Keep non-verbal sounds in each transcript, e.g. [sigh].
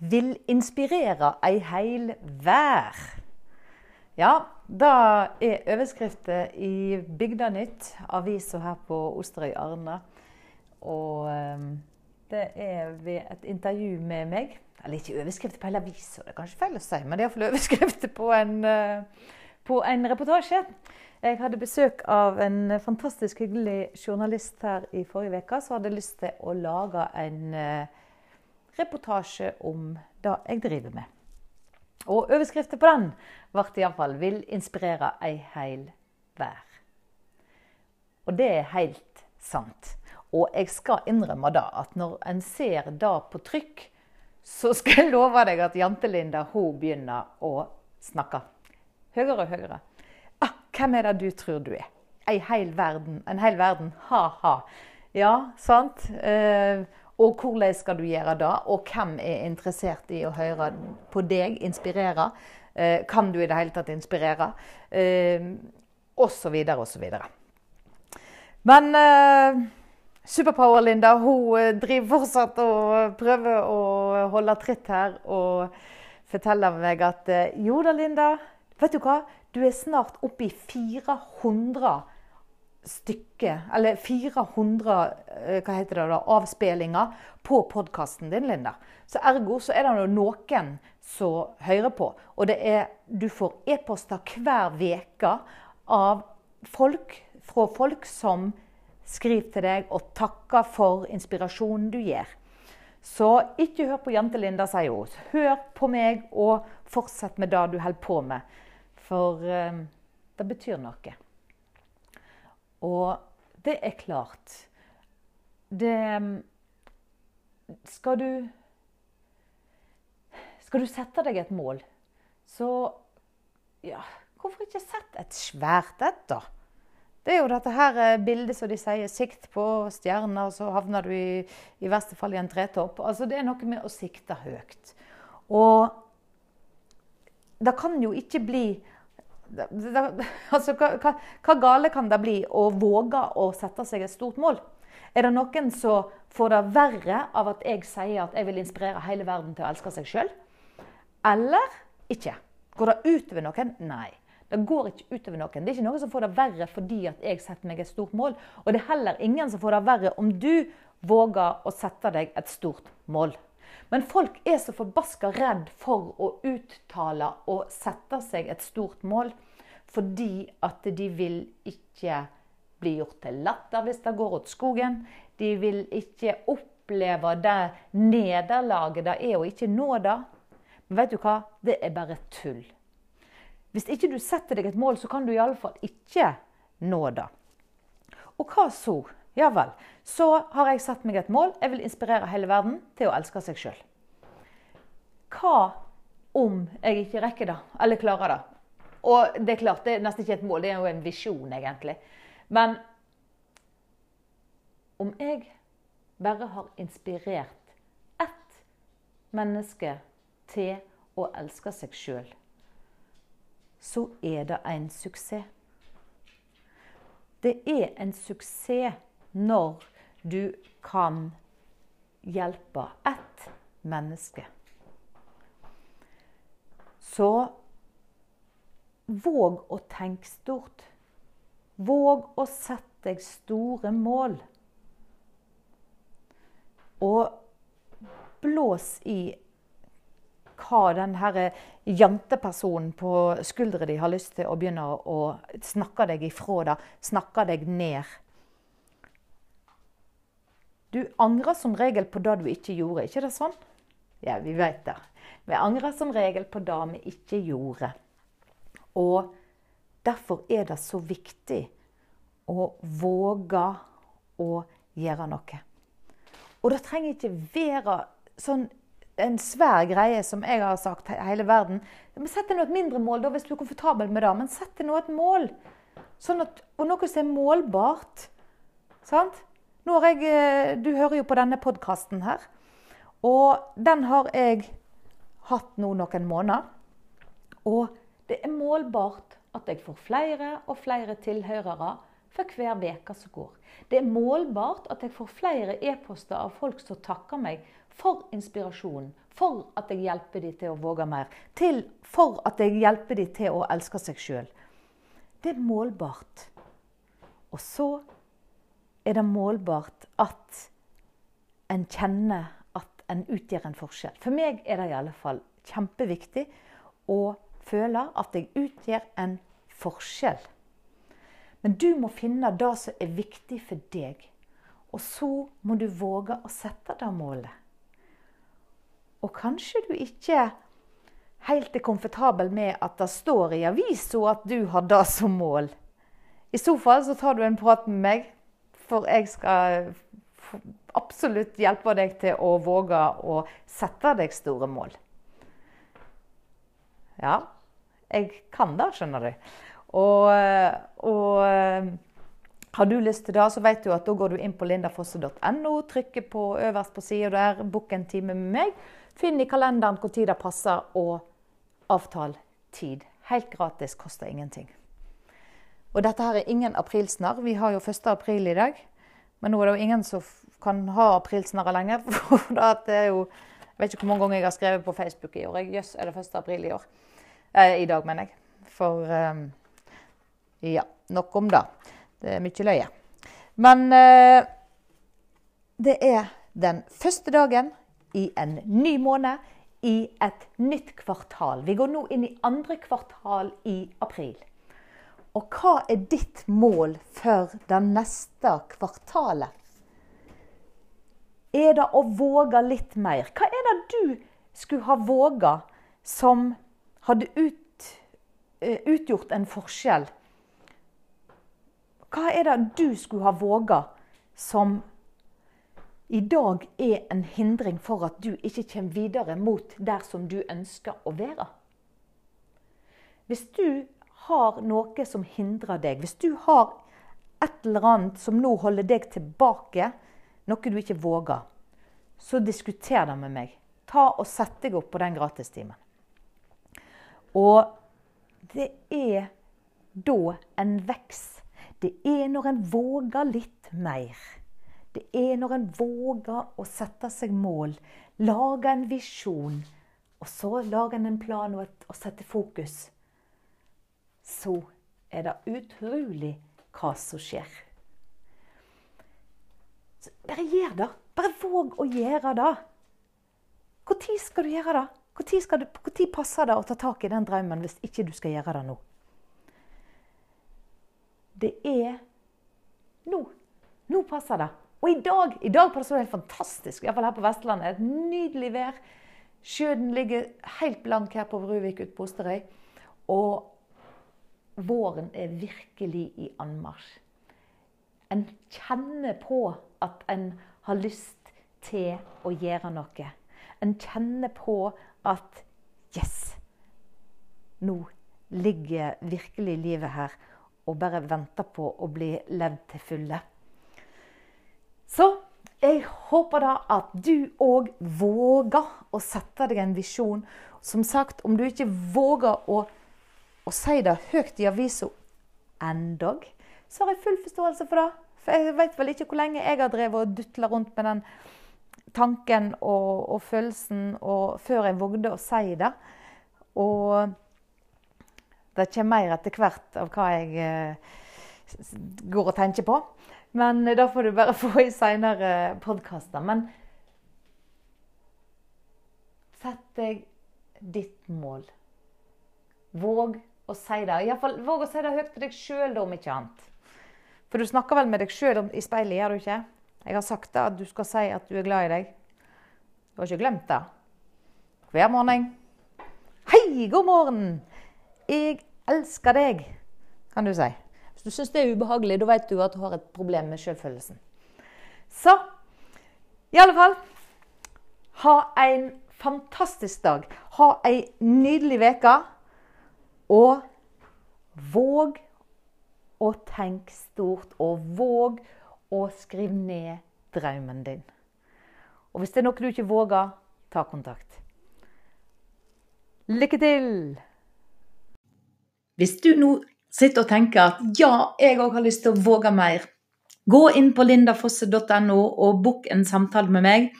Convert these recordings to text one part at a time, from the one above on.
vil inspirere ei heil vær. Ja, da er overskrifta i Bygdanytt, avisa her på Osterøy Arna. Og um, det er ved et intervju med meg. Eller ikke overskrift på hele avisa, det er kanskje feil å si, men det er iallfall overskrift på en, uh, på en reportasje. Jeg hadde besøk av en fantastisk hyggelig journalist her i forrige uke som hadde lyst til å lage en uh, reportasje om det jeg driver med. Og overskriften på den ble iallfall 'Vil inspirere ei heil vær'. Og det er helt sant. Og jeg skal innrømme da at når en ser det på trykk, så skal jeg love deg at Jantelinda hun begynner å snakke. Høyere og høyere. Ah, hvem er det du tror du er? Ei heil verden. En hel verden. Ha-ha. Ja, sant? Eh, og hvordan skal du gjøre det? Og hvem er interessert i å høre på deg inspirere? Eh, kan du i det hele tatt inspirere? Eh, og så videre og så videre. Men eh, Superpower-Linda hun driver fortsatt og prøver å holde tritt her og forteller meg at jo da, Linda, vet du hva? Du er snart oppe i 400 stykke, eller 400 eh, hva heter det da, avspillinger på podkasten din, Linda. Så ergo så er det noen som hører på. Og det er, du får e-poster hver uke av folk, fra folk som skriver til deg og takker for inspirasjonen du gir. Så ikke hør på Jente-Linda, sier hun. Hør på meg, og fortsett med det du holder på med. For eh, det betyr noe. Og det er klart Det Skal du Skal du sette deg et mål, så ja, hvorfor ikke sette et svært et, da? Det er jo dette her eh, bildet som de sier 'sikt på stjerner', og så havner du i, i verste fall i en tretopp. Altså, det er noe med å sikte høyt. Og det kan jo ikke bli [laughs] altså, hva, hva, hva, gale kan det bli å våge å sette seg et stort mål? Er det noen som får det verre av at jeg sier at jeg vil inspirere hele verden til å elske seg sjøl? Eller ikke? Går det utover noen? Nei. Det går ikke utover noen. Det er ikke noen som får det verre fordi at jeg setter meg et stort mål. Og det er heller ingen som får det verre om du våger å sette deg et stort mål. Men folk er så forbaska redd for å uttale og sette seg et stort mål. Fordi at de vil ikke bli gjort til latter hvis det går åt skogen. De vil ikke oppleve det nederlaget det er å ikke nå det. Men vet du hva? Det er bare tull. Hvis ikke du setter deg et mål, så kan du iallfall ikke nå det. Og hva så? Ja vel. Så har jeg satt meg et mål. Jeg vil inspirere hele verden til å elske seg sjøl. Hva om jeg ikke rekker det, eller klarer det? Og det er klart, det er nesten ikke et mål, det er jo en visjon, egentlig. Men om jeg bare har inspirert ett menneske til å elske seg sjøl, så er det en suksess. Det er en suksess når du kan hjelpe ett menneske. Så våg å tenke stort. Våg å sette deg store mål. Og blås i hva den jantepersonen på skuldra di har lyst til å begynne å snakke deg ifra det, snakke deg ned. Du angrer som regel på det du ikke gjorde, ikke det sånn? Ja, vi vet det. Vi angrer som regel på det vi ikke gjorde. Og derfor er det så viktig å våge å gjøre noe. Og det trenger ikke være sånn en svær greie som jeg har sagt hele verden. Sett deg nå et mindre mål da, hvis du er komfortabel med det. Men sett deg nå et mål. Sånn at, og noe som er målbart. Sant? Jeg, eh, du hører jo på denne podkasten her. Og den har jeg hatt nå noen måneder. Og det er målbart at jeg får flere og flere tilhørere for hver uke som går. Det er målbart at jeg får flere e-poster av folk som takker meg for inspirasjonen, for at jeg hjelper dem til å våge mer, til, for at jeg hjelper dem til å elske seg sjøl. Det er målbart. Og så er det målbart at en kjenner at en utgjør en forskjell. For meg er det i alle fall kjempeviktig å føle at jeg utgjør en forskjell. Men du må finne det som er viktig for deg. Og så må du våge å sette det målet. Og kanskje du ikke helt er komfortabel med at det står i avisa at du har det som mål. I så fall så tar du en prat med meg, for jeg skal absolutt hjelpe deg til å våge å sette deg store mål. Ja, jeg kan det, skjønner du. Og, og, har du lyst til det, så vet du at da går du inn på lindafosse.no, trykker på øverst på sida der book en time med meg'. Finn i kalenderen tid det passer, og avtal tid. Helt gratis, koster ingenting. Og dette her er ingen aprilsnarr. Vi har jo 1. april i dag. Men nå er det jo ingen som kan ha aprilsnarrer lenger. [laughs] For det er jo Jeg vet ikke hvor mange ganger jeg har skrevet på Facebook i år. Jøss, er det 1. april i år? Eh, I dag, mener jeg. For eh, ja, nok om det. Det er mye løye. Men eh, det er den første dagen i en ny måned i et nytt kvartal. Vi går nå inn i andre kvartal i april. Og hva er ditt mål for det neste kvartalet? Er det å våge litt mer? Hva er det du skulle ha våga som hadde ut, uh, utgjort en forskjell hva er det du skulle ha våga som i dag er en hindring for at du ikke kommer videre mot der som du ønsker å være? Hvis du har noe som hindrer deg, hvis du har et eller annet som nå holder deg tilbake, noe du ikke våger, så diskuter det med meg. Ta og Sett deg opp på den gratistimen. Og det er da en vekst det er når en våger litt mer. Det er når en våger å sette seg mål, lage en visjon, og så lage en plan og, et, og sette fokus. Så er det utrolig hva som skjer. Så bare gjør det. Bare våg å gjøre det. Når skal du gjøre det? Når passer det å ta tak i den drømmen hvis ikke du skal gjøre det nå? Det er nå. Nå passer det. Og i dag, i dag passer det helt fantastisk. Iallfall her på Vestlandet. Et nydelig vær. Sjøen ligger helt blank her på Bruvik ute på Osterøy. Og våren er virkelig i anmarsj. En kjenner på at en har lyst til å gjøre noe. En kjenner på at Yes! Nå ligger virkelig livet her og bare venter på å bli levd til fulle. Så jeg håper da at du òg våger å sette deg en visjon. Som sagt, om du ikke våger å, å si det høyt i avisa endog, så har jeg full forståelse for det. For jeg vet vel ikke hvor lenge jeg har drevet og dutla rundt med den tanken og, og følelsen og, før jeg vågde å si det. Og det kommer mer etter hvert av hva jeg eh, går og tenker på. Men da får du bare [laughs] få i seinere podkaster. Men sett deg ditt mål. Våg å si det. Iallfall våg å si det høyt til deg sjøl, om ikke annet. For du snakker vel med deg sjøl i speilet, gjør du ikke? Jeg har sagt det, at du skal si at du er glad i deg. Du har ikke glemt det? Hver morgen. Hei, god morgen! 'Jeg elsker deg', kan du si. Hvis du syns det er ubehagelig, da vet du at du har et problem med selvfølelsen. Så i alle fall Ha en fantastisk dag. Ha ei nydelig uke. Og våg å tenke stort, og våg å skrive ned drømmen din. Og hvis det er noe du ikke våger, ta kontakt. Lykke til! Hvis du nå sitter og tenker at ja, jeg òg har lyst til å våge mer, gå inn på lindafosse.no og book en samtale med meg.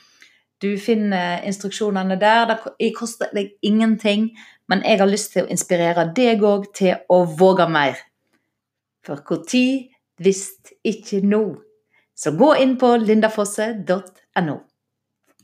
Du finner instruksjonene der. Det koster deg ingenting. Men jeg har lyst til å inspirere deg òg til å våge mer. For når, hvis ikke nå. Så gå inn på lindafosse.no.